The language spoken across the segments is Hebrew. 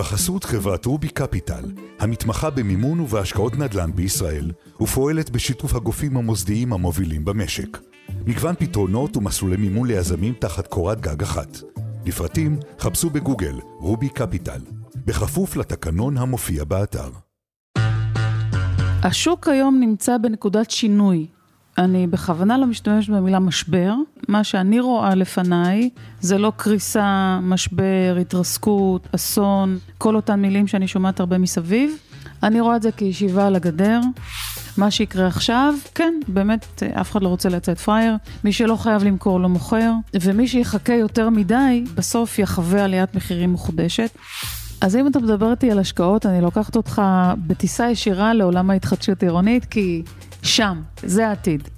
בחסות חברת רובי קפיטל, המתמחה במימון ובהשקעות נדל"ן בישראל, ופועלת בשיתוף הגופים המוסדיים המובילים במשק. מגוון פתרונות ומסלולי מימון ליזמים תחת קורת גג אחת. לפרטים חפשו בגוגל רובי קפיטל, בכפוף לתקנון המופיע באתר. השוק היום נמצא בנקודת שינוי. אני בכוונה לא משתמשת במילה משבר. מה שאני רואה לפניי זה לא קריסה, משבר, התרסקות, אסון, כל אותן מילים שאני שומעת הרבה מסביב. אני רואה את זה כישיבה על הגדר. מה שיקרה עכשיו, כן, באמת, אף אחד לא רוצה לצאת פראייר. מי שלא חייב למכור לא מוכר, ומי שיחכה יותר מדי, בסוף יחווה עליית מחירים מחודשת. אז אם אתה מדבר איתי על השקעות, אני לוקחת אותך בטיסה ישירה לעולם ההתחדשות עירונית, כי שם, זה העתיד.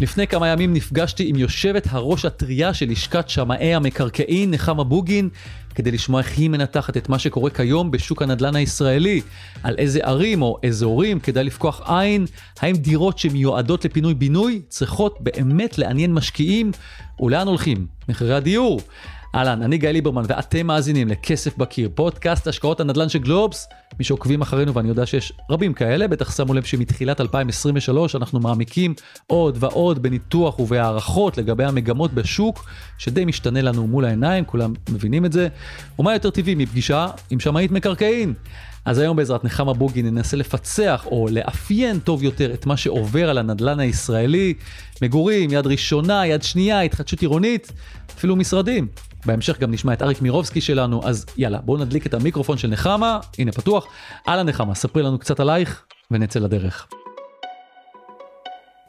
לפני כמה ימים נפגשתי עם יושבת הראש הטריה של לשכת שמאי המקרקעין, נחמה בוגין, כדי לשמוע איך היא מנתחת את מה שקורה כיום בשוק הנדל"ן הישראלי, על איזה ערים או אזורים כדאי לפקוח עין, האם דירות שמיועדות לפינוי-בינוי צריכות באמת לעניין משקיעים, ולאן הולכים מחירי הדיור. אהלן, אני גיא ליברמן ואתם מאזינים לכסף בקיר, פודקאסט השקעות הנדל"ן של גלובס. מי שעוקבים אחרינו, ואני יודע שיש רבים כאלה, בטח שמו לב שמתחילת 2023 אנחנו מעמיקים עוד ועוד בניתוח ובהערכות לגבי המגמות בשוק, שדי משתנה לנו מול העיניים, כולם מבינים את זה. ומה יותר טבעי מפגישה עם שמאית מקרקעין? אז היום בעזרת נחמה בוגי ננסה לפצח או לאפיין טוב יותר את מה שעובר על הנדל"ן הישראלי, מגורים, יד ראשונה, יד שנייה, התחדשות עירונית, אפילו משרדים. בהמשך גם נשמע את אריק מירובסקי שלנו, אז יאללה, בואו נדליק את המיקרופון של נחמה, הנה פתוח. אהלן נחמה, ספרי לנו קצת עלייך ונצא לדרך.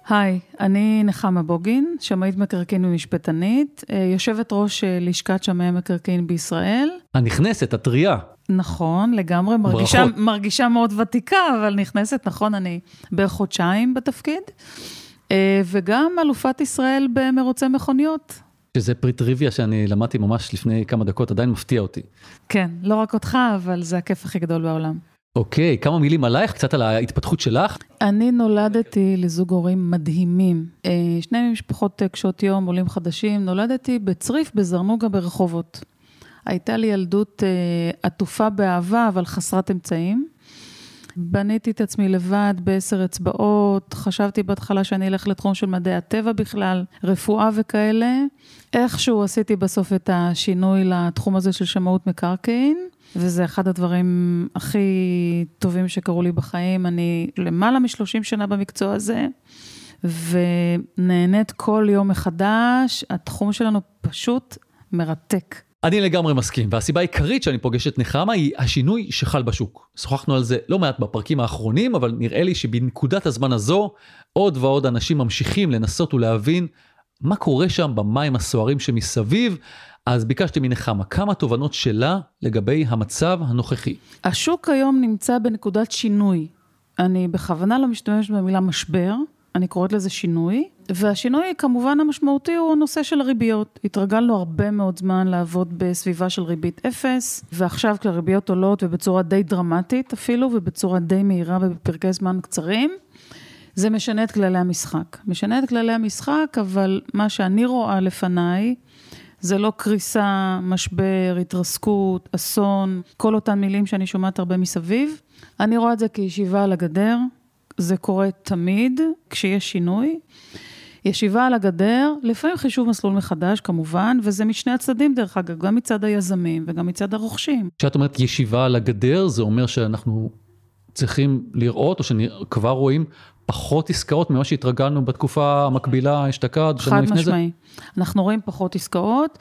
היי, אני נחמה בוגין, שמאית מקרקעין ומשפטנית, אה, יושבת ראש אה, לשכת שמאי מקרקעין בישראל. הנכנסת, הטריה. נכון, לגמרי, מרגישה, מרגישה מאוד ותיקה, אבל נכנסת, נכון, אני בערך חודשיים בתפקיד. אה, וגם אלופת ישראל במרוצי מכוניות. שזה פרי טריוויה שאני למדתי ממש לפני כמה דקות, עדיין מפתיע אותי. כן, לא רק אותך, אבל זה הכיף הכי גדול בעולם. אוקיי, כמה מילים עלייך, קצת על ההתפתחות שלך. אני נולדתי לזוג הורים מדהימים. אה, שני משפחות קשות יום, עולים חדשים. נולדתי בצריף בזרנוגה ברחובות. הייתה לי ילדות אה, עטופה באהבה, אבל חסרת אמצעים. בניתי את עצמי לבד בעשר אצבעות, חשבתי בהתחלה שאני אלך לתחום של מדעי הטבע בכלל, רפואה וכאלה. איכשהו עשיתי בסוף את השינוי לתחום הזה של שמאות מקרקעין, וזה אחד הדברים הכי טובים שקרו לי בחיים. אני למעלה משלושים שנה במקצוע הזה. ונהנית כל יום מחדש, התחום שלנו פשוט מרתק. אני לגמרי מסכים, והסיבה העיקרית שאני פוגש את נחמה היא השינוי שחל בשוק. שוחחנו על זה לא מעט בפרקים האחרונים, אבל נראה לי שבנקודת הזמן הזו, עוד ועוד אנשים ממשיכים לנסות ולהבין מה קורה שם במים הסוערים שמסביב. אז ביקשתי מנחמה כמה תובנות שלה לגבי המצב הנוכחי. השוק היום נמצא בנקודת שינוי. אני בכוונה לא משתמשת במילה משבר, אני קוראת לזה שינוי, והשינוי כמובן המשמעותי הוא הנושא של הריביות. התרגלנו הרבה מאוד זמן לעבוד בסביבה של ריבית אפס, ועכשיו כשהריביות עולות ובצורה די דרמטית אפילו, ובצורה די מהירה ובפרקי זמן קצרים, זה משנה את כללי המשחק. משנה את כללי המשחק, אבל מה שאני רואה לפניי, זה לא קריסה, משבר, התרסקות, אסון, כל אותן מילים שאני שומעת הרבה מסביב. אני רואה את זה כישיבה על הגדר, זה קורה תמיד כשיש שינוי. ישיבה על הגדר, לפעמים חישוב מסלול מחדש כמובן, וזה משני הצדדים דרך אגב, גם מצד היזמים וגם מצד הרוכשים. כשאת אומרת ישיבה על הגדר, זה אומר שאנחנו צריכים לראות, או שכבר רואים פחות עסקאות ממה שהתרגלנו בתקופה המקבילה אשתקד, שנה לפני זה? חד משמעי. אנחנו רואים פחות עסקאות,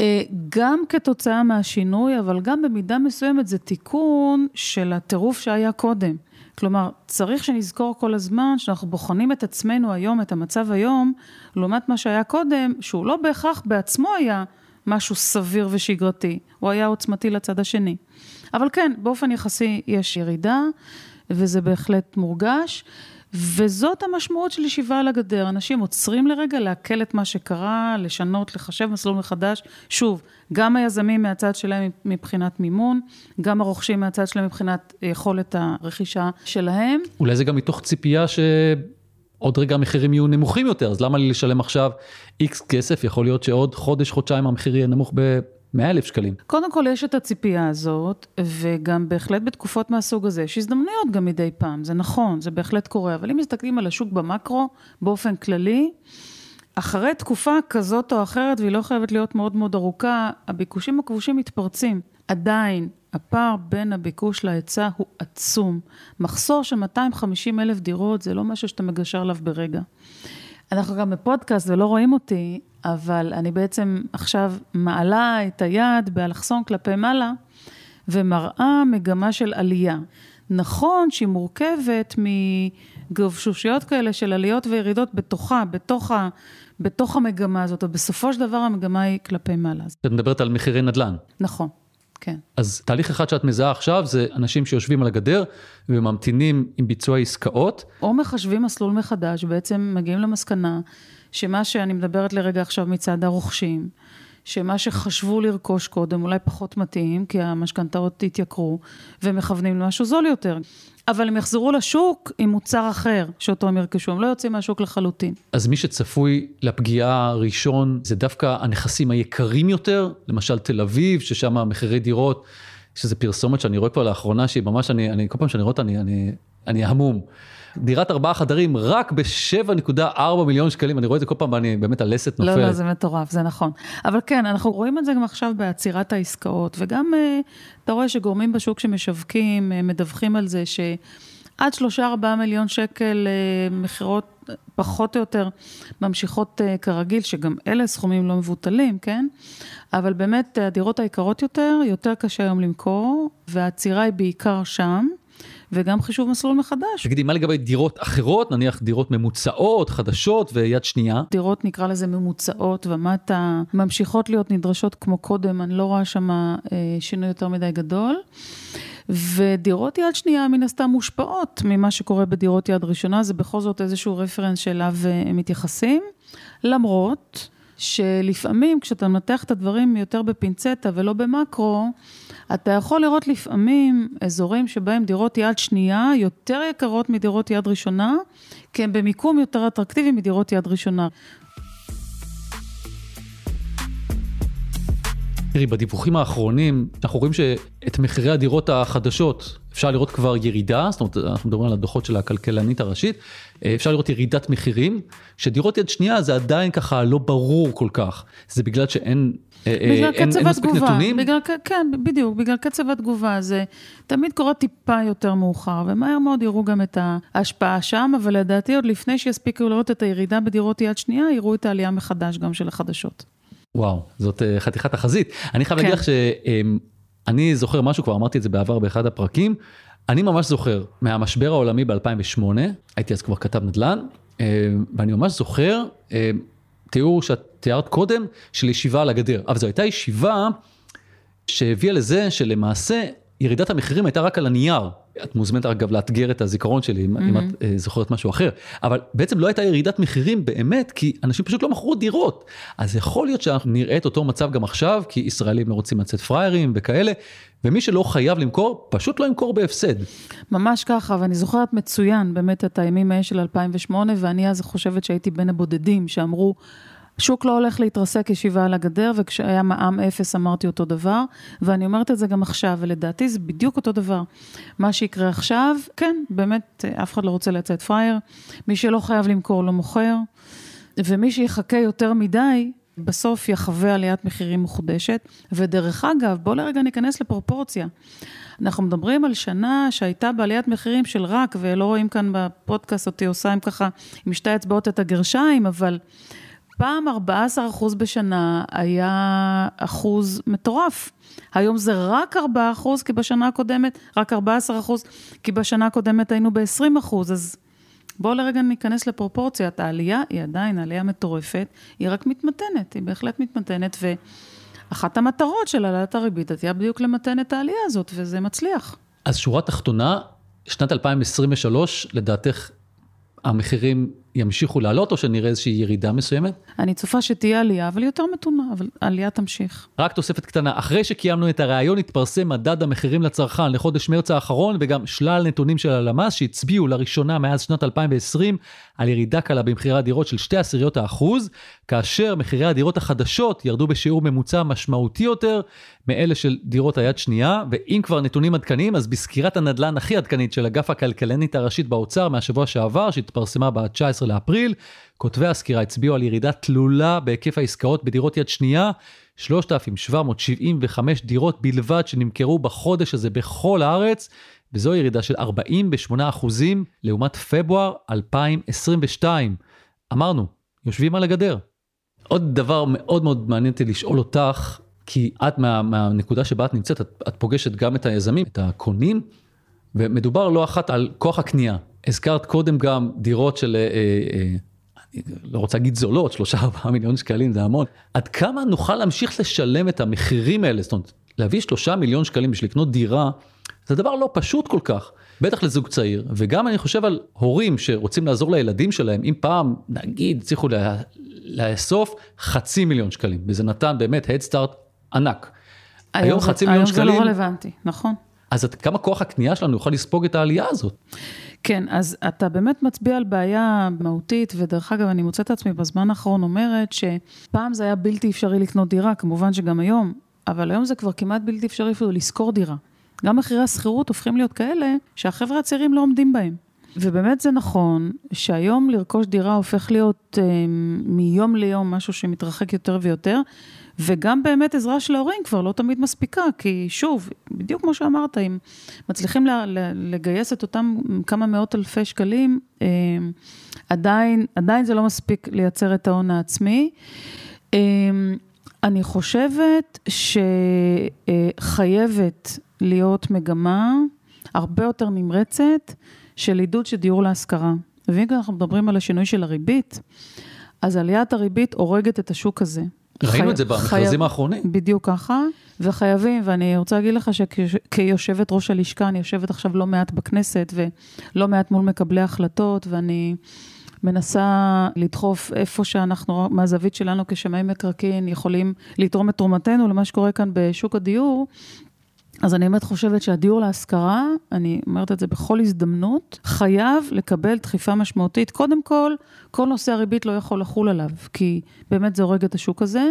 אה, גם כתוצאה מהשינוי, אבל גם במידה מסוימת זה תיקון של הטירוף שהיה קודם. כלומר, צריך שנזכור כל הזמן שאנחנו בוחנים את עצמנו היום, את המצב היום, לעומת מה שהיה קודם, שהוא לא בהכרח בעצמו היה משהו סביר ושגרתי, הוא היה עוצמתי לצד השני. אבל כן, באופן יחסי יש ירידה, וזה בהחלט מורגש. וזאת המשמעות של ישיבה על הגדר. אנשים עוצרים לרגע לעכל את מה שקרה, לשנות, לחשב מסלול מחדש. שוב, גם היזמים מהצד שלהם מבחינת מימון, גם הרוכשים מהצד שלהם מבחינת יכולת הרכישה שלהם. אולי זה גם מתוך ציפייה ש... עוד רגע המחירים יהיו נמוכים יותר, אז למה לי לשלם עכשיו איקס כסף? יכול להיות שעוד חודש, חודשיים המחיר יהיה נמוך 100 אלף שקלים. קודם כל יש את הציפייה הזאת, וגם בהחלט בתקופות מהסוג הזה יש הזדמנויות גם מדי פעם, זה נכון, זה בהחלט קורה, אבל אם מסתכלים על השוק במקרו, באופן כללי, אחרי תקופה כזאת או אחרת, והיא לא חייבת להיות מאוד מאוד ארוכה, הביקושים הכבושים מתפרצים. עדיין, הפער בין הביקוש להיצע הוא עצום. מחסור של 250 אלף דירות זה לא משהו שאתה מגשר עליו ברגע. אנחנו גם בפודקאסט ולא רואים אותי, אבל אני בעצם עכשיו מעלה את היד באלכסון כלפי מעלה, ומראה מגמה של עלייה. נכון שהיא מורכבת מגבשושיות כאלה של עליות וירידות בתוכה, בתוך, ה, בתוך המגמה הזאת, ובסופו של דבר המגמה היא כלפי מעלה. את מדברת על מחירי נדל"ן. נכון. כן. אז תהליך אחד שאת מזהה עכשיו זה אנשים שיושבים על הגדר וממתינים עם ביצוע עסקאות. או מחשבים מסלול מחדש, בעצם מגיעים למסקנה שמה שאני מדברת לרגע עכשיו מצד הרוכשים, שמה שחשבו לרכוש קודם אולי פחות מתאים, כי המשכנתאות התייקרו, ומכוונים למשהו זול יותר. אבל הם יחזרו לשוק עם מוצר אחר שאותו הם ירכשו, הם לא יוצאים מהשוק לחלוטין. אז מי שצפוי לפגיעה הראשון זה דווקא הנכסים היקרים יותר, למשל תל אביב, ששם מחירי דירות, שזה פרסומת שאני רואה כבר לאחרונה, שהיא ממש, אני, אני כל פעם שאני רואה אותה, אני, אני, אני המום. דירת ארבעה חדרים רק ב-7.4 מיליון שקלים, אני רואה את זה כל פעם ואני באמת הלסת נופלת. לא, לא, זה מטורף, זה נכון. אבל כן, אנחנו רואים את זה גם עכשיו בעצירת העסקאות, וגם אה, אתה רואה שגורמים בשוק שמשווקים, אה, מדווחים על זה שעד שלושה ארבעה מיליון שקל אה, מכירות פחות או יותר ממשיכות כרגיל, שגם אלה סכומים לא מבוטלים, כן? אבל באמת הדירות היקרות יותר, יותר קשה היום למכור, והעצירה היא בעיקר שם. וגם חישוב מסלול מחדש. תגידי, מה לגבי דירות אחרות, נניח דירות ממוצעות, חדשות ויד שנייה? דירות נקרא לזה ממוצעות ומטה, ממשיכות להיות נדרשות כמו קודם, אני לא רואה שם אה, שינוי יותר מדי גדול. ודירות יד שנייה מן הסתם מושפעות ממה שקורה בדירות יד ראשונה, זה בכל זאת איזשהו רפרנס שאליו אה, הם מתייחסים, למרות שלפעמים כשאתה מנתח את הדברים יותר בפינצטה ולא במקרו, אתה יכול לראות לפעמים אזורים שבהם דירות יד שנייה יותר יקרות מדירות יד ראשונה, כי הם במיקום יותר אטרקטיבי מדירות יד ראשונה. תראי, בדיווחים האחרונים, אנחנו רואים שאת מחירי הדירות החדשות, אפשר לראות כבר ירידה, זאת אומרת, אנחנו מדברים על הדוחות של הכלכלנית הראשית, אפשר לראות ירידת מחירים, שדירות יד שנייה זה עדיין ככה לא ברור כל כך, זה בגלל שאין אה, אה, בגלל אין, קצב התגובה? בגלל, כן, בדיוק, בגלל קצב התגובה. זה תמיד קורה טיפה יותר מאוחר, ומהר מאוד יראו גם את ההשפעה שם, אבל לדעתי עוד לפני שיספיקו לראות את הירידה בדירות יד שנייה, יראו את העלייה מחדש גם של החדשות. וואו, זאת אה, חתיכת החזית. אני חייב כן. להגיד לך שאני זוכר משהו, כבר אמרתי את זה בעבר באחד הפרקים, אני ממש זוכר מהמשבר העולמי ב-2008, הייתי אז כבר כתב נדל"ן, ואני ממש זוכר תיאור שאת תיארת קודם של ישיבה על הגדר, אבל זו הייתה ישיבה שהביאה לזה שלמעשה ירידת המחירים הייתה רק על הנייר. את מוזמנת אגב לאתגר את הזיכרון שלי mm-hmm. אם את uh, זוכרת משהו אחר, אבל בעצם לא הייתה ירידת מחירים באמת כי אנשים פשוט לא מכרו דירות. אז יכול להיות שאנחנו נראה את אותו מצב גם עכשיו כי ישראלים לא רוצים לצאת פראיירים וכאלה, ומי שלא חייב למכור פשוט לא ימכור בהפסד. ממש ככה ואני זוכרת מצוין באמת את הימים האלה של 2008 ואני אז חושבת שהייתי בין הבודדים שאמרו השוק לא הולך להתרסק ישיבה על הגדר, וכשהיה מע"מ אפס אמרתי אותו דבר, ואני אומרת את זה גם עכשיו, ולדעתי זה בדיוק אותו דבר. מה שיקרה עכשיו, כן, באמת, אף אחד לא רוצה לצאת פראייר, מי שלא חייב למכור לא מוכר, ומי שיחכה יותר מדי, בסוף יחווה עליית מחירים מחודשת. ודרך אגב, בואו לרגע ניכנס לפרופורציה. אנחנו מדברים על שנה שהייתה בעליית מחירים של רק, ולא רואים כאן בפודקאסט אותי עושה עם ככה, עם שתי אצבעות את הגרשיים, אבל פעם 14 אחוז בשנה היה אחוז מטורף. היום זה רק 4 אחוז, כי בשנה הקודמת, רק 14 אחוז, כי בשנה הקודמת היינו ב-20 אחוז, אז בואו לרגע ניכנס לפרופורציית. העלייה היא עדיין עלייה מטורפת, היא רק מתמתנת, היא בהחלט מתמתנת, ואחת המטרות של העלאת הריבית הייתה בדיוק למתן את העלייה הזאת, וזה מצליח. אז שורה תחתונה, שנת 2023, לדעתך, המחירים ימשיכו לעלות, או שנראה איזושהי ירידה מסוימת? אני צופה שתהיה עלייה, אבל יותר מתונה, אבל העלייה תמשיך. רק תוספת קטנה, אחרי שקיימנו את הראיון התפרסם מדד המחירים לצרכן לחודש מרץ האחרון, וגם שלל נתונים של הלמ"ס שהצביעו לראשונה מאז שנת 2020 על ירידה קלה במחירי הדירות של שתי עשיריות האחוז, כאשר מחירי הדירות החדשות ירדו בשיעור ממוצע משמעותי יותר מאלה של דירות היד שנייה, ואם כבר נתונים עדכניים, אז בסקירת הנדל"ן הכי עדכנית של אגף הכלכלנית הראשית באוצר מהשבוע שעבר, שהתפרסמה ב-19 לאפריל, כותבי הסקירה הצביעו על ירידה תלולה בהיקף העסקאות בדירות יד שנייה, 3,775 דירות בלבד שנמכרו בחודש הזה בכל הארץ, וזו ירידה של 48 אחוזים לעומת פברואר 2022. אמרנו, יושבים על הגדר. עוד דבר מאוד מאוד מעניין אותי לשאול אותך, כי את מה, מהנקודה שבה את נמצאת, את, את פוגשת גם את היזמים, את הקונים, ומדובר לא אחת על כוח הקנייה. הזכרת קודם גם דירות של, אה, אה, אני לא רוצה להגיד זולות, שלושה ארבעה מיליון שקלים זה המון. עד כמה נוכל להמשיך לשלם את המחירים האלה? זאת אומרת, להביא שלושה מיליון שקלים בשביל לקנות דירה, זה דבר לא פשוט כל כך. בטח לזוג צעיר, וגם אני חושב על הורים שרוצים לעזור לילדים שלהם, אם פעם, נגיד, הצליחו לאסוף חצי מיליון שקלים, וזה נתן באמת Start ענק. היום, היום חצי מיליון שקלים... היום זה לא רלוונטי, נכון. אז עד כמה כוח הקנייה שלנו יוכל לספוג את העלייה הזאת? כן, אז אתה באמת מצביע על בעיה מהותית, ודרך אגב, אני מוצאת את עצמי בזמן האחרון אומרת שפעם זה היה בלתי אפשרי לקנות דירה, כמובן שגם היום, אבל היום זה כבר כמעט בלתי אפשרי אפילו לשכור דירה. גם מחירי השכירות הופכים להיות כאלה שהחבר'ה הצעירים לא עומדים בהם. ובאמת זה נכון שהיום לרכוש דירה הופך להיות אה, מיום ליום משהו שמתרחק יותר ויותר, וגם באמת עזרה של ההורים כבר לא תמיד מספיקה, כי שוב, בדיוק כמו שאמרת, אם מצליחים לגייס את אותם כמה מאות אלפי שקלים, אה, עדיין, עדיין זה לא מספיק לייצר את ההון העצמי. אה, אני חושבת שחייבת להיות מגמה הרבה יותר נמרצת של עידוד של דיור להשכרה. ואם אנחנו מדברים על השינוי של הריבית, אז עליית הריבית הורגת את השוק הזה. ראינו חי... את זה במכרזים חי... האחרונים. בדיוק ככה, וחייבים, ואני רוצה להגיד לך שכיושבת ראש הלשכה, אני יושבת עכשיו לא מעט בכנסת ולא מעט מול מקבלי החלטות, ואני מנסה לדחוף איפה שאנחנו, מהזווית שלנו כשמאי מקרקעין, יכולים לתרום את תרומתנו למה שקורה כאן בשוק הדיור. אז אני באמת חושבת שהדיור להשכרה, אני אומרת את זה בכל הזדמנות, חייב לקבל דחיפה משמעותית. קודם כל, כל נושא הריבית לא יכול לחול עליו, כי באמת זה הורג את השוק הזה.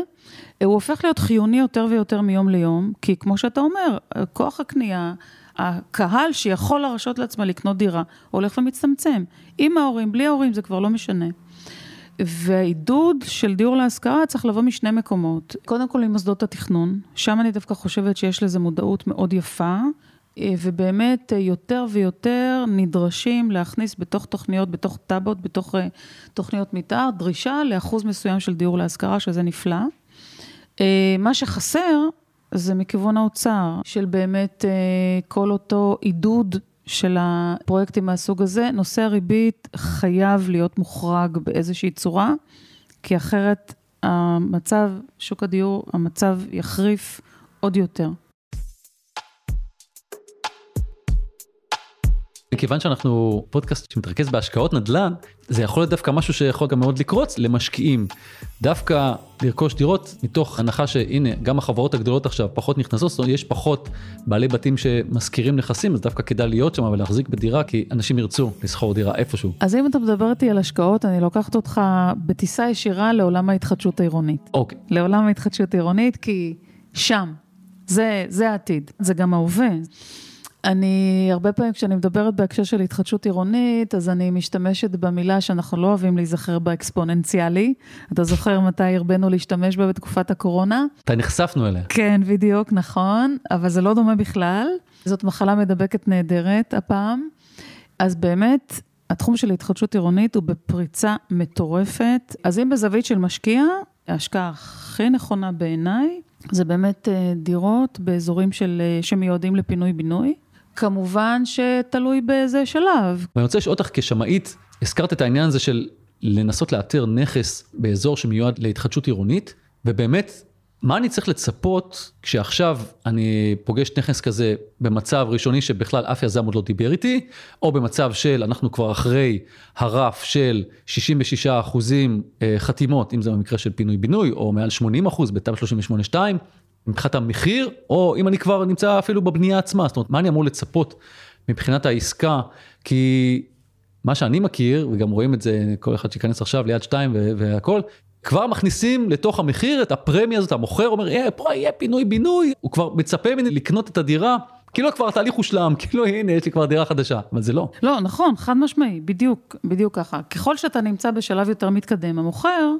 הוא הופך להיות חיוני יותר ויותר מיום ליום, כי כמו שאתה אומר, כוח הקנייה, הקהל שיכול להרשות לעצמה לקנות דירה, הולך ומצטמצם. עם ההורים, בלי ההורים, זה כבר לא משנה. והעידוד של דיור להשכרה צריך לבוא משני מקומות. קודם כל עם מוסדות התכנון, שם אני דווקא חושבת שיש לזה מודעות מאוד יפה, אה, ובאמת אה, יותר ויותר נדרשים להכניס בתוך תוכניות, בתוך טאבות, בתוך אה, תוכניות מתאר, דרישה לאחוז מסוים של דיור להשכרה, שזה נפלא. מה שחסר זה מכיוון האוצר, של באמת כל אותו עידוד של הפרויקטים מהסוג הזה, נושא הריבית חייב להיות מוחרג באיזושהי צורה, כי אחרת המצב, שוק הדיור, המצב יחריף עוד יותר. מכיוון שאנחנו פודקאסט שמתרכז בהשקעות נדל"ן, זה יכול להיות דווקא משהו שיכול גם מאוד לקרוץ למשקיעים. דווקא לרכוש דירות מתוך הנחה שהנה, גם החברות הגדולות עכשיו פחות נכנסות, זאת אומרת, יש פחות בעלי בתים שמשכירים נכסים, אז דווקא כדאי להיות שם ולהחזיק בדירה, כי אנשים ירצו לשכור דירה איפשהו. אז אם אתה מדבר איתי על השקעות, אני לוקחת אותך בטיסה ישירה לעולם ההתחדשות העירונית. אוקיי. לעולם ההתחדשות העירונית, כי שם, זה, זה העתיד, זה גם ההווה. אני, הרבה פעמים כשאני מדברת בהקשר של התחדשות עירונית, אז אני משתמשת במילה שאנחנו לא אוהבים להיזכר בה אקספוננציאלי. אתה זוכר מתי הרבנו להשתמש בה בתקופת הקורונה? מתי נחשפנו אליה. כן, בדיוק, נכון, אבל זה לא דומה בכלל. זאת מחלה מדבקת נהדרת הפעם. אז באמת, התחום של התחדשות עירונית הוא בפריצה מטורפת. אז אם בזווית של משקיע, ההשקעה הכי נכונה בעיניי, זה באמת אה, דירות באזורים של, אה, שמיועדים לפינוי-בינוי. כמובן שתלוי באיזה שלב. ואני רוצה לשאול אותך כשמאית, הזכרת את העניין הזה של לנסות לאתר נכס באזור שמיועד להתחדשות עירונית, ובאמת מה אני צריך לצפות כשעכשיו אני פוגש נכס כזה במצב ראשוני שבכלל אף יזם עוד לא דיבר איתי, או במצב של אנחנו כבר אחרי הרף של 66 אחוזים אה, חתימות, אם זה במקרה של פינוי-בינוי, או מעל 80 אחוז בתמ"א 38-2, מבחינת המחיר, או אם אני כבר נמצא אפילו בבנייה עצמה, זאת אומרת, מה אני אמור לצפות מבחינת העסקה, כי מה שאני מכיר, וגם רואים את זה, כל אחד שייכנס עכשיו ליד שתיים והכל, כבר מכניסים לתוך המחיר את הפרמיה הזאת, המוכר אומר, אה, פה יהיה פינוי בינוי, הוא כבר מצפה ממני לקנות את הדירה כאילו כבר התהליך הושלם, כאילו הנה יש לי כבר דירה חדשה, אבל זה לא. לא, נכון, חד משמעי, בדיוק, בדיוק ככה. ככל שאתה נמצא בשלב יותר מתקדם, המוכר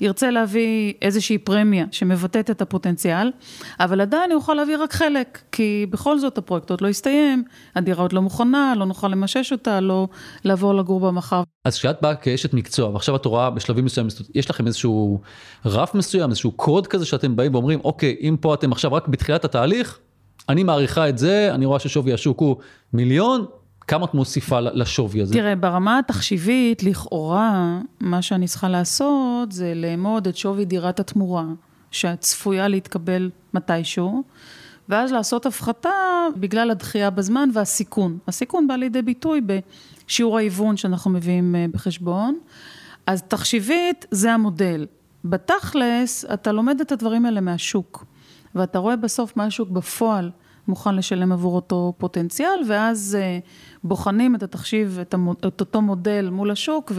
ירצה להביא איזושהי פרמיה שמבטאת את הפוטנציאל, אבל עדיין הוא יכול להביא רק חלק, כי בכל זאת הפרויקט עוד לא הסתיים, הדירה עוד לא מוכנה, לא נוכל למשש אותה, לא לעבור לגור בה מחר. אז כשאת באה כאשת מקצוע, ועכשיו את רואה בשלבים מסוימים, יש לכם איזשהו רף מסוים, איזשהו קוד כזה שאתם באים ואומרים, אוקיי, אם פה אתם עכשיו רק בתחילת התהליך, אני מעריכה את זה, אני רואה ששווי השוק הוא מיליון, כמה את מוסיפה לשווי הזה? תראה, ברמה התחשיבית, לכאורה, מה שאני צריכה לעשות זה לאמוד את שווי דירת התמורה, שצפויה להתקבל מתישהו, ואז לעשות הפחתה בגלל הדחייה בזמן והסיכון. הסיכון בא לידי ביטוי בשיעור ההיוון שאנחנו מביאים אה, בחשבון. אז תחשיבית זה המודל. בתכלס, אתה לומד את הדברים האלה מהשוק. ואתה רואה בסוף מה השוק בפועל מוכן לשלם עבור אותו פוטנציאל, ואז אה, בוחנים את התחשיב, את, המוד, את אותו מודל מול השוק,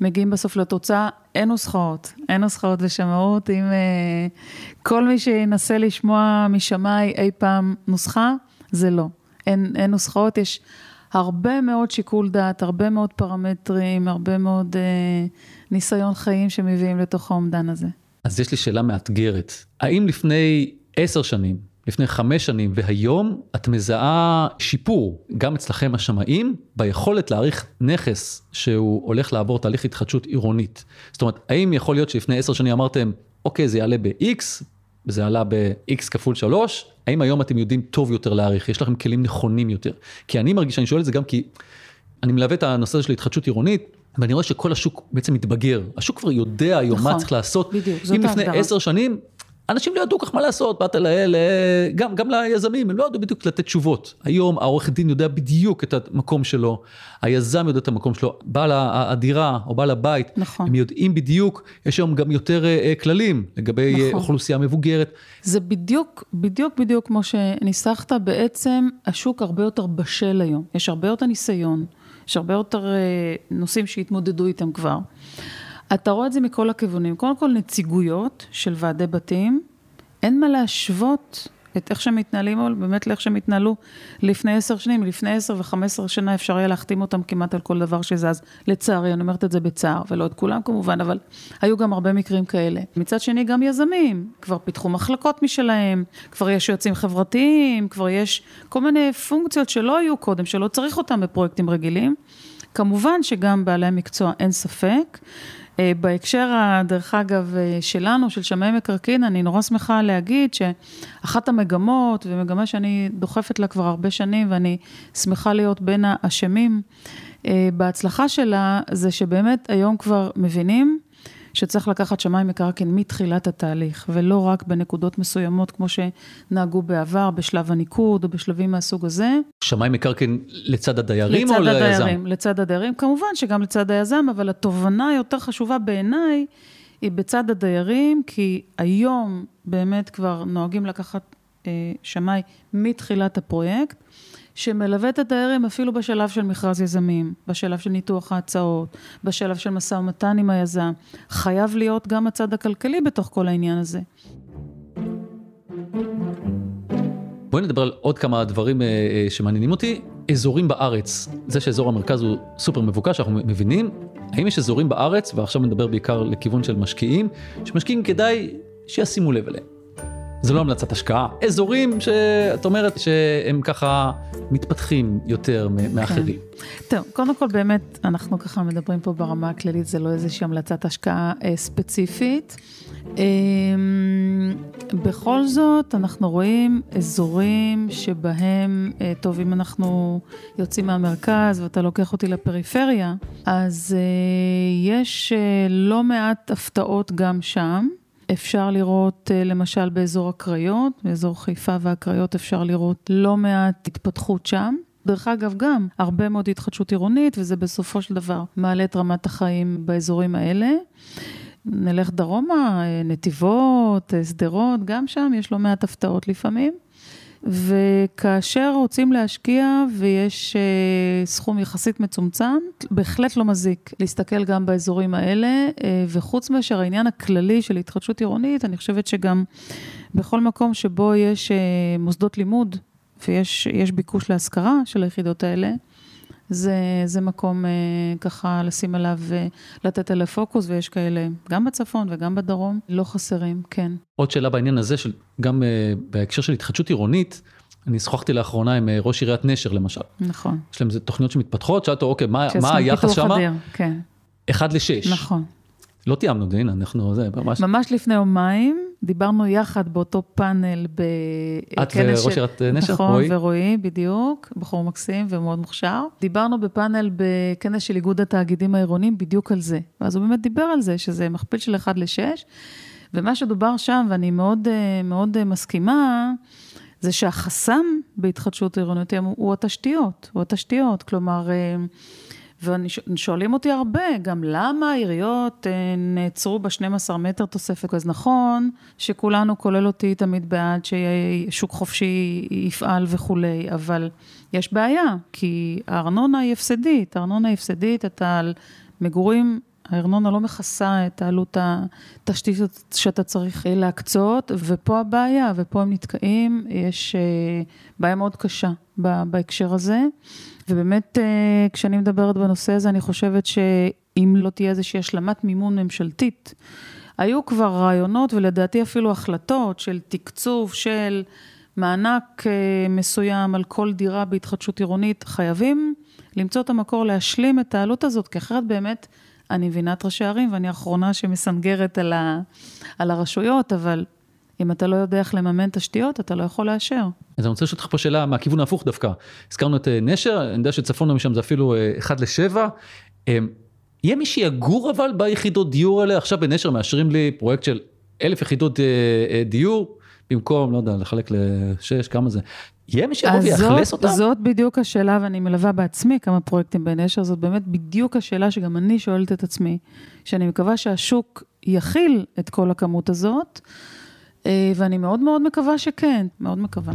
ומגיעים בסוף לתוצאה, אין נוסחאות, אין נוסחאות ושמאות. אם אה, כל מי שינסה לשמוע משמאי אי פעם נוסחה, זה לא. אין, אין נוסחאות, יש הרבה מאוד שיקול דעת, הרבה מאוד פרמטרים, הרבה מאוד אה, ניסיון חיים שמביאים לתוך האומדן הזה. אז יש לי שאלה מאתגרת. האם לפני עשר שנים, לפני חמש שנים והיום, את מזהה שיפור, גם אצלכם השמאים, ביכולת להעריך נכס שהוא הולך לעבור תהליך התחדשות עירונית? זאת אומרת, האם יכול להיות שלפני עשר שנים אמרתם, אוקיי, זה יעלה ב-X, זה עלה ב-X כפול 3, האם היום אתם יודעים טוב יותר להעריך, יש לכם כלים נכונים יותר? כי אני מרגיש, אני שואל את זה גם כי אני מלווה את הנושא של התחדשות עירונית, ואני רואה שכל השוק בעצם מתבגר. השוק כבר יודע היום נכון, מה צריך לעשות. בדיוק, זאת ההגדרה. אם לפני עשר שנים, אנשים לא ידעו כך מה לעשות, באת לאלה, גם, גם ליזמים, הם לא ידעו בדיוק לתת תשובות. היום העורך דין יודע בדיוק את המקום שלו, היזם יודע את המקום שלו, בעל הדירה או בעל הבית, נכון. הם יודעים בדיוק, יש היום גם יותר uh, כללים לגבי נכון. אוכלוסייה מבוגרת. זה בדיוק, בדיוק בדיוק כמו שניסחת, בעצם השוק הרבה יותר בשל היום, יש הרבה יותר ניסיון. יש הרבה יותר אה, נושאים שהתמודדו איתם כבר. אתה רואה את זה מכל הכיוונים. קודם כל נציגויות של ועדי בתים, אין מה להשוות את איך שהם מתנהלים, או באמת לאיך שהם התנהלו לפני עשר שנים. לפני עשר וחמש עשרה שנה אפשר היה להחתים אותם כמעט על כל דבר שזז. לצערי, אני אומרת את זה בצער, ולא את כולם כמובן, אבל היו גם הרבה מקרים כאלה. מצד שני, גם יזמים, כבר פיתחו מחלקות משלהם, כבר יש יועצים חברתיים, כבר יש כל מיני פונקציות שלא היו קודם, שלא צריך אותם בפרויקטים רגילים. כמובן שגם בעלי המקצוע, אין ספק. אה, בהקשר, דרך אגב, אה, שלנו, של שמאי מקרקעין, אני נורא שמחה להגיד שאחת המגמות, ומגמה שאני דוחפת לה כבר הרבה שנים, ואני שמחה להיות בין האשמים אה, בהצלחה שלה, זה שבאמת היום כבר מבינים שצריך לקחת שמאי מקרקעין מתחילת התהליך, ולא רק בנקודות מסוימות כמו שנהגו בעבר, בשלב הניקוד או בשלבים מהסוג הזה. שמאי מקרקעין לצד הדיירים לצד או ליזם? לצד הדיירים, לצד הדיירים, כמובן שגם לצד היזם, אבל התובנה היותר חשובה בעיניי היא בצד הדיירים, כי היום באמת כבר נוהגים לקחת שמאי מתחילת הפרויקט. שמלווה את הדיירים אפילו בשלב של מכרז יזמים, בשלב של ניתוח ההצעות, בשלב של משא ומתן עם היזם. חייב להיות גם הצד הכלכלי בתוך כל העניין הזה. בואי נדבר על עוד כמה דברים אה, אה, שמעניינים אותי. אזורים בארץ, זה שאזור המרכז הוא סופר מבוקש, אנחנו מבינים. האם יש אזורים בארץ, ועכשיו נדבר בעיקר לכיוון של משקיעים, שמשקיעים כדאי שישימו לב אליהם. זה לא המלצת השקעה, אזורים שאת אומרת שהם ככה מתפתחים יותר מאחרים. כן. טוב, קודם כל באמת, אנחנו ככה מדברים פה ברמה הכללית, זה לא איזושהי המלצת השקעה אה, ספציפית. אה, בכל זאת, אנחנו רואים אזורים שבהם, אה, טוב, אם אנחנו יוצאים מהמרכז ואתה לוקח אותי לפריפריה, אז אה, יש אה, לא מעט הפתעות גם שם. אפשר לראות אה, למשל באזור הקריות, באזור חיפה והקריות אפשר לראות לא מעט התפתחות שם. דרך אגב, גם הרבה מאוד התחדשות עירונית, וזה בסופו של דבר מעלה את רמת החיים באזורים האלה. נלך דרומה, אה, נתיבות, אה, שדרות, גם שם יש לא מעט הפתעות לפעמים. וכאשר רוצים להשקיע ויש אה, סכום יחסית מצומצם, בהחלט לא מזיק להסתכל גם באזורים האלה, אה, וחוץ מאשר העניין הכללי של התחדשות עירונית, אני חושבת שגם בכל מקום שבו יש אה, מוסדות לימוד ויש ביקוש להשכרה של היחידות האלה, זה, זה מקום אה, ככה לשים עליו, אה, לתת עליו פוקוס, ויש כאלה גם בצפון וגם בדרום, לא חסרים, כן. עוד שאלה בעניין הזה, של, גם אה, בהקשר של התחדשות עירונית, אני שוחחתי לאחרונה עם אה, ראש עיריית נשר למשל. נכון. יש להם תוכניות שמתפתחות, שאלת אותו, אוקיי, מה, מה היחס שם? כן. אחד לשש. נכון. לא תיאמנו הנה, אנחנו, זה ממש... ממש לפני יומיים, דיברנו יחד באותו פאנל בכנס של... את וראש עיריית נשר, נכון, רועי? נכון, ורועי, בדיוק, בחור מקסים ומאוד מוכשר. דיברנו בפאנל בכנס של איגוד התאגידים העירוניים בדיוק על זה. ואז הוא באמת דיבר על זה, שזה מכפיל של 1 ל-6, ומה שדובר שם, ואני מאוד, מאוד מסכימה, זה שהחסם בהתחדשות עירונית הוא התשתיות, הוא התשתיות, כלומר... ושואלים אותי הרבה, גם למה העיריות אה, נעצרו ב-12 מטר תוספת? אז נכון שכולנו, כולל אותי, תמיד בעד ששוק חופשי יפעל וכולי, אבל יש בעיה, כי הארנונה היא הפסדית, הארנונה היא הפסדית, אתה על מגורים הארנונה לא מכסה את העלות התשתית שאתה צריך להקצות, ופה הבעיה, ופה הם נתקעים, יש אה, בעיה מאוד קשה בהקשר הזה. ובאמת, אה, כשאני מדברת בנושא הזה, אני חושבת שאם לא תהיה איזושהי השלמת מימון ממשלתית, היו כבר רעיונות ולדעתי אפילו החלטות של תקצוב של מענק אה, מסוים על כל דירה בהתחדשות עירונית, חייבים למצוא את המקור להשלים את העלות הזאת, כי אחרת באמת אני מבינה את ראשי הערים ואני האחרונה שמסנגרת על, ה, על הרשויות, אבל אם אתה לא יודע איך לממן תשתיות, אתה לא יכול לאשר. אז אני רוצה לשאול אותך פה שאלה מהכיוון ההפוך דווקא. הזכרנו את אה, נשר, אני יודע שצפון משם זה אפילו 1 אה, ל-7. אמ, יהיה מי שיגור אבל ביחידות דיור האלה? עכשיו בנשר מאשרים לי פרויקט של אלף יחידות אה, דיור, במקום, לא יודע, לחלק לשש, כמה זה. יהיה מי שיבוא ויאכלס אותם? זאת בדיוק השאלה, ואני מלווה בעצמי כמה פרויקטים בנשר, זאת באמת בדיוק השאלה שגם אני שואלת את עצמי, שאני מקווה שהשוק יכיל את כל הכמות הזאת. אה, ואני מאוד מאוד מקווה שכן, מאוד מקווה.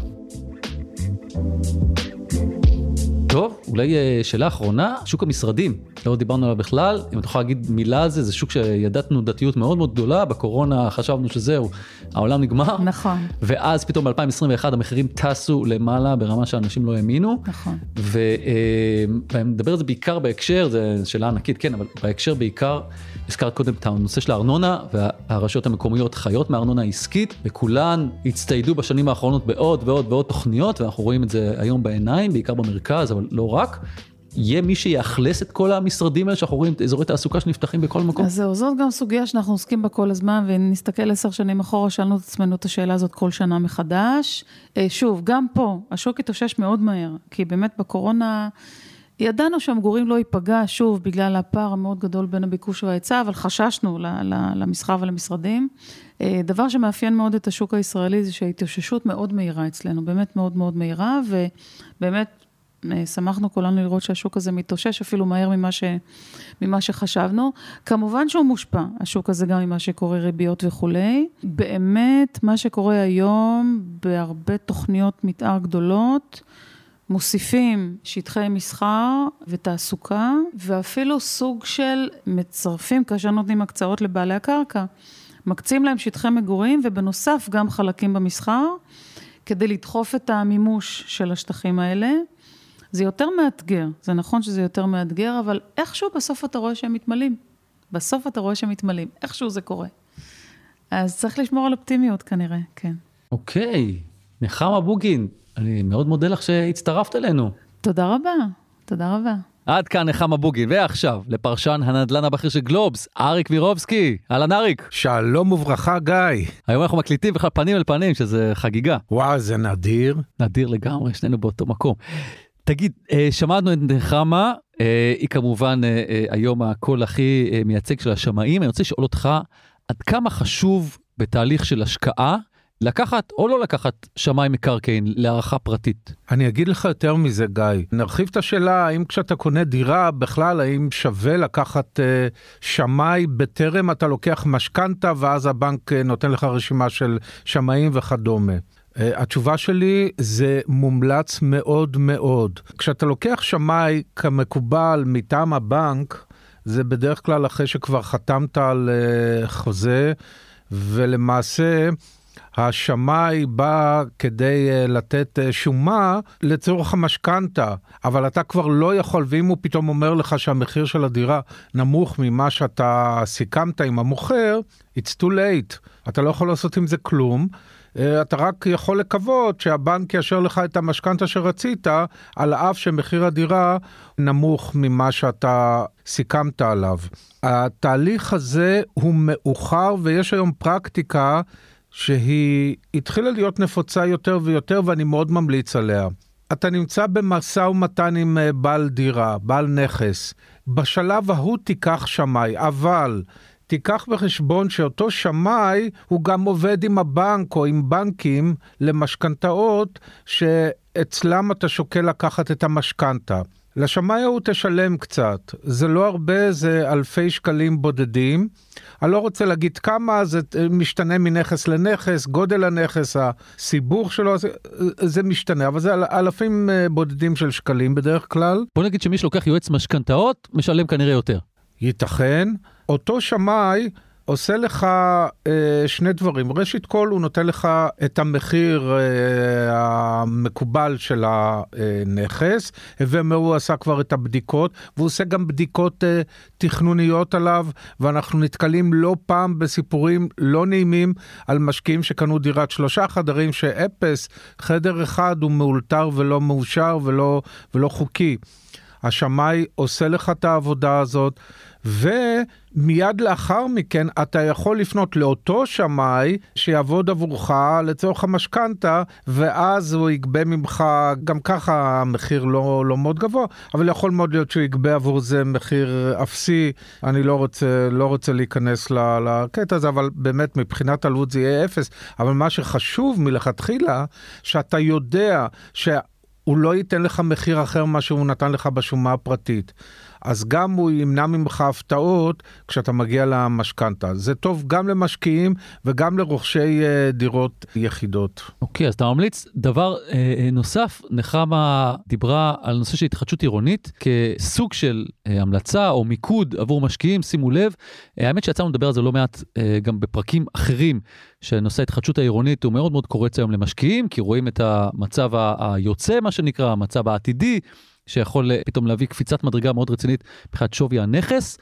טוב, אולי אה, שאלה אחרונה, שוק המשרדים, לא דיברנו עליו בכלל, אם אתה יכול להגיד מילה על זה, זה שוק שידע תנודתיות מאוד מאוד גדולה, בקורונה חשבנו שזהו, העולם נגמר. נכון. ואז פתאום ב-2021 המחירים טסו למעלה ברמה שאנשים לא האמינו. נכון. אה, ואני מדבר על זה בעיקר בהקשר, זו שאלה ענקית, כן, אבל בהקשר בעיקר, הזכרת קודם את הנושא של הארנונה, והרשויות המקומיות חיות מארנונה עסקית, וכולן הצטיידו בשנים האחרונות בעוד ועוד ועוד תוכניות, ואנחנו רואים את זה היום בעיניים, בעיקר במרכז, אבל לא רק. יהיה מי שיאכלס את כל המשרדים האלה שאנחנו רואים, אזורי תעסוקה שנפתחים בכל מקום? אז זהו, זאת גם סוגיה שאנחנו עוסקים בה כל הזמן, ואם נסתכל עשר שנים אחורה, שאלנו את עצמנו את השאלה הזאת כל שנה מחדש. אה, שוב, גם פה, השוק התאושש מאוד מהר, כי באמת בקורונה... ידענו שהמגורים לא ייפגע, שוב, בגלל הפער המאוד גדול בין הביקוש וההיצע, אבל חששנו למסחר ולמשרדים. אה, דבר שמאפיין מאוד את השוק הישראלי זה שההתאוששות מאוד מהירה אצלנו, באמת מאוד מאוד מהירה, ובאמת אה, שמחנו כולנו לראות שהשוק הזה מתאושש אפילו מהר ממה, ש, ממה שחשבנו. כמובן שהוא מושפע, השוק הזה גם ממה שקורה, ריביות וכולי. באמת, מה שקורה היום בהרבה תוכניות מתאר גדולות, מוסיפים שטחי מסחר ותעסוקה, ואפילו סוג של מצרפים, כאשר נותנים הקצאות לבעלי הקרקע, מקצים להם שטחי מגורים, ובנוסף גם חלקים במסחר, כדי לדחוף את המימוש של השטחים האלה. זה יותר מאתגר, זה נכון שזה יותר מאתגר, אבל איכשהו בסוף אתה רואה שהם מתמלאים. בסוף אתה רואה שהם מתמלאים, איכשהו זה קורה. אז צריך לשמור על אופטימיות כנראה, כן. אוקיי, נחמה בוגין, אני מאוד מודה לך שהצטרפת אלינו. תודה רבה, תודה רבה. עד כאן נחמה בוגין, ועכשיו לפרשן הנדל"ן הבכיר של גלובס, אריק וירובסקי. אהלן אריק. שלום וברכה גיא. היום אנחנו מקליטים בכלל פנים אל פנים, שזה חגיגה. וואו, זה נדיר. נדיר לגמרי, שנינו באותו מקום. תגיד, אה, שמענו את נחמה, אה, היא כמובן אה, היום הקול הכי מייצג של השמאים, אני רוצה לשאול אותך, עד כמה חשוב בתהליך של השקעה, לקחת או לא לקחת שמאי מקרקעין להערכה פרטית? אני אגיד לך יותר מזה, גיא. נרחיב את השאלה, האם כשאתה קונה דירה, בכלל, האם שווה לקחת אה, שמאי בטרם אתה לוקח משכנתה, ואז הבנק אה, נותן לך רשימה של שמאים וכדומה. Uh, התשובה שלי זה מומלץ מאוד מאוד. כשאתה לוקח שמאי כמקובל מטעם הבנק, זה בדרך כלל אחרי שכבר חתמת על uh, חוזה, ולמעשה השמאי בא כדי uh, לתת uh, שומה לצורך המשכנתה, אבל אתה כבר לא יכול, ואם הוא פתאום אומר לך שהמחיר של הדירה נמוך ממה שאתה סיכמת עם המוכר, it's too late. אתה לא יכול לעשות עם זה כלום. אה, אתה רק יכול לקוות שהבנק יאשר לך את המשכנתה שרצית, על אף שמחיר הדירה נמוך ממה שאתה סיכמת עליו. התהליך הזה הוא מאוחר ויש היום פרקטיקה שהיא התחילה להיות נפוצה יותר ויותר ואני מאוד ממליץ עליה. אתה נמצא במשא ומתן עם אה, בעל דירה, בעל נכס. בשלב ההוא תיקח שמאי, אבל תיקח בחשבון שאותו שמאי הוא גם עובד עם הבנק או עם בנקים למשכנתאות שאצלם אתה שוקל לקחת את המשכנתה. לשמאי ההוא תשלם קצת, זה לא הרבה, זה אלפי שקלים בודדים. אני לא רוצה להגיד כמה, זה משתנה מנכס לנכס, גודל הנכס, הסיבוך שלו, זה, זה משתנה, אבל זה אלפים אה, בודדים של שקלים בדרך כלל. בוא נגיד שמי שלוקח יועץ משכנתאות, משלם כנראה יותר. ייתכן. אותו שמאי עושה לך אה, שני דברים. ראשית כל, הוא נותן לך את המחיר אה, המקובל של הנכס, והוא עשה כבר את הבדיקות, והוא עושה גם בדיקות אה, תכנוניות עליו, ואנחנו נתקלים לא פעם בסיפורים לא נעימים על משקיעים שקנו דירת שלושה חדרים, שאפס, חדר אחד הוא מאולתר ולא מאושר ולא, ולא חוקי. השמאי עושה לך את העבודה הזאת. ומיד לאחר מכן אתה יכול לפנות לאותו שמאי שיעבוד עבורך לצורך המשכנתה, ואז הוא יגבה ממך, גם ככה המחיר לא, לא מאוד גבוה, אבל יכול מאוד להיות שהוא יגבה עבור זה מחיר אפסי. אני לא רוצה, לא רוצה להיכנס לקטע הזה, אבל באמת מבחינת עלות זה יהיה אפס. אבל מה שחשוב מלכתחילה, שאתה יודע שה... הוא לא ייתן לך מחיר אחר ממה שהוא נתן לך בשומה הפרטית. אז גם הוא ימנע ממך הפתעות כשאתה מגיע למשכנתה. זה טוב גם למשקיעים וגם לרוכשי uh, דירות יחידות. אוקיי, okay, אז אתה ממליץ. דבר uh, נוסף, נחמה דיברה על נושא של התחדשות עירונית כסוג של uh, המלצה או מיקוד עבור משקיעים, שימו לב. Uh, האמת שיצאנו לדבר על זה לא מעט uh, גם בפרקים אחרים. שנושא ההתחדשות העירונית הוא מאוד מאוד קורץ היום למשקיעים, כי רואים את המצב היוצא, מה שנקרא, המצב העתידי, שיכול אה, פתאום להביא קפיצת מדרגה מאוד רצינית מבחינת שווי הנכס,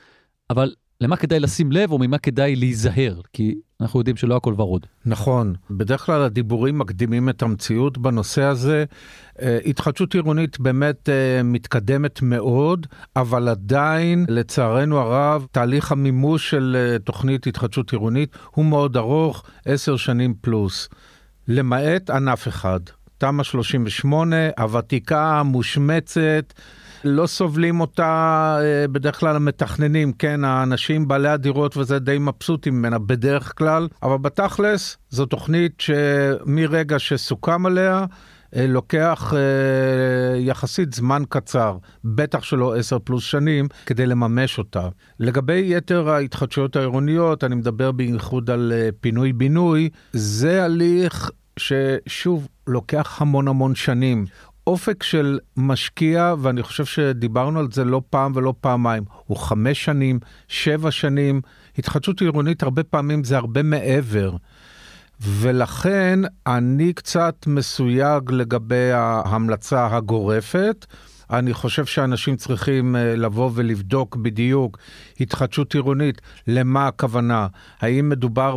אבל למה כדאי לשים לב או ממה כדאי להיזהר? כי אנחנו יודעים שלא הכל ורוד. נכון, בדרך כלל הדיבורים מקדימים את המציאות בנושא הזה. אה, התחדשות עירונית באמת אה, מתקדמת מאוד, אבל עדיין, לצערנו הרב, תהליך המימוש של תוכנית התחדשות עירונית הוא מאוד ארוך, עשר שנים פלוס. למעט ענף אחד, תמ"א 38, הוותיקה, מושמצת, לא סובלים אותה אה, בדרך כלל המתכננים, כן, האנשים בעלי הדירות וזה די מבסוטים ממנה בדרך כלל, אבל בתכלס זו תוכנית שמרגע שסוכם עליה, אה, לוקח אה, יחסית זמן קצר, בטח שלא 10 פלוס שנים, כדי לממש אותה. לגבי יתר ההתחדשויות העירוניות, אני מדבר בייחוד על פינוי-בינוי, זה הליך ששוב, לוקח המון המון שנים. אופק של משקיע, ואני חושב שדיברנו על זה לא פעם ולא פעמיים, הוא חמש שנים, שבע שנים. התחדשות עירונית הרבה פעמים זה הרבה מעבר. ולכן אני קצת מסויג לגבי ההמלצה הגורפת. אני חושב שאנשים צריכים אה, לבוא ולבדוק בדיוק התחדשות עירונית, למה הכוונה. האם מדובר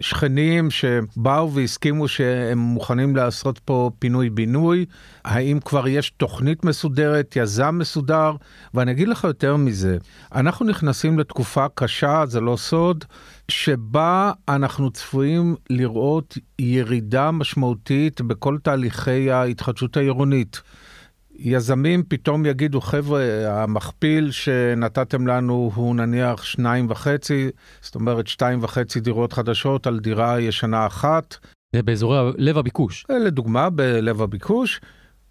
בשכנים אה, שבאו והסכימו שהם מוכנים לעשות פה פינוי-בינוי? האם כבר יש תוכנית מסודרת, יזם מסודר? ואני אגיד לך יותר מזה, אנחנו נכנסים לתקופה קשה, זה לא סוד. שבה אנחנו צפויים לראות ירידה משמעותית בכל תהליכי ההתחדשות העירונית. יזמים פתאום יגידו, חבר'ה, המכפיל שנתתם לנו הוא נניח שניים וחצי, זאת אומרת שתיים וחצי דירות חדשות על דירה ישנה אחת. זה באזורי לב הביקוש. לדוגמה, בלב הביקוש.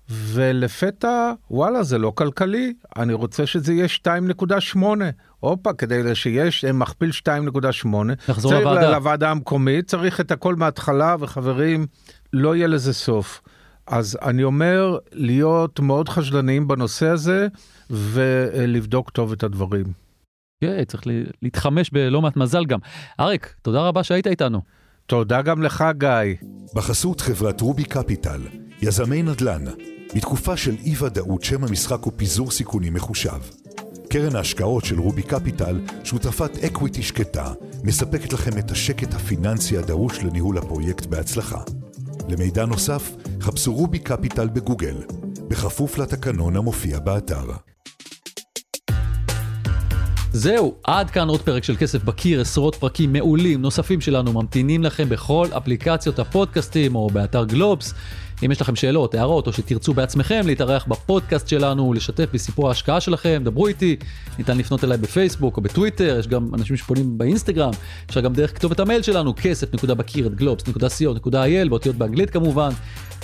ולפתע, וואלה, זה לא כלכלי, אני רוצה שזה יהיה 2.8. הופה, כדי שיש מכפיל 2.8. נחזור לוועדה. צריך לוועדה המקומית, צריך את הכל מההתחלה, וחברים, לא יהיה לזה סוף. אז אני אומר, להיות מאוד חשדניים בנושא הזה, ולבדוק טוב את הדברים. כן, צריך להתחמש בלא מעט מזל גם. אריק, תודה רבה שהיית איתנו. תודה גם לך, גיא. בחסות חברת רובי capital, יזמי נדל"ן, בתקופה של אי-ודאות שם המשחק הוא פיזור סיכונים מחושב. קרן ההשקעות של רובי capital, שותפת equity שקטה, מספקת לכם את השקט הפיננסי הדרוש לניהול הפרויקט בהצלחה. למידע נוסף, חפשו רובי קפיטל בגוגל, בכפוף לתקנון המופיע באתר. זהו, עד כאן עוד פרק של כסף בקיר, עשרות פרקים מעולים נוספים שלנו ממתינים לכם בכל אפליקציות הפודקאסטים או באתר גלובס. אם יש לכם שאלות, הערות, או שתרצו בעצמכם להתארח בפודקאסט שלנו, לשתף בסיפור ההשקעה שלכם, דברו איתי, ניתן לפנות אליי בפייסבוק או בטוויטר, יש גם אנשים שפונים באינסטגרם, אפשר גם דרך כתובת המייל שלנו, כסף.בקיר את גלובס.co.il, באותיות באנגלית כמובן.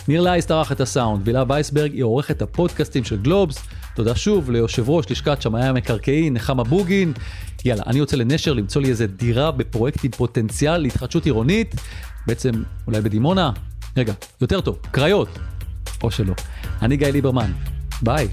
ניר לייס ערך את הסאונד, וילה וייסברג היא עורכת הפודקאסטים של גלובס. תודה שוב ליושב ראש לשכת שמאי המקרקעין, נחמה בוגין. יאללה, אני יוצא לנשר למצוא לי איזה דירה בפרויקט עם פוטנציאל להתחדשות עירונית, בעצם אולי בדימונה, רגע, יותר טוב, קריות, או שלא. אני גיא ליברמן, ביי.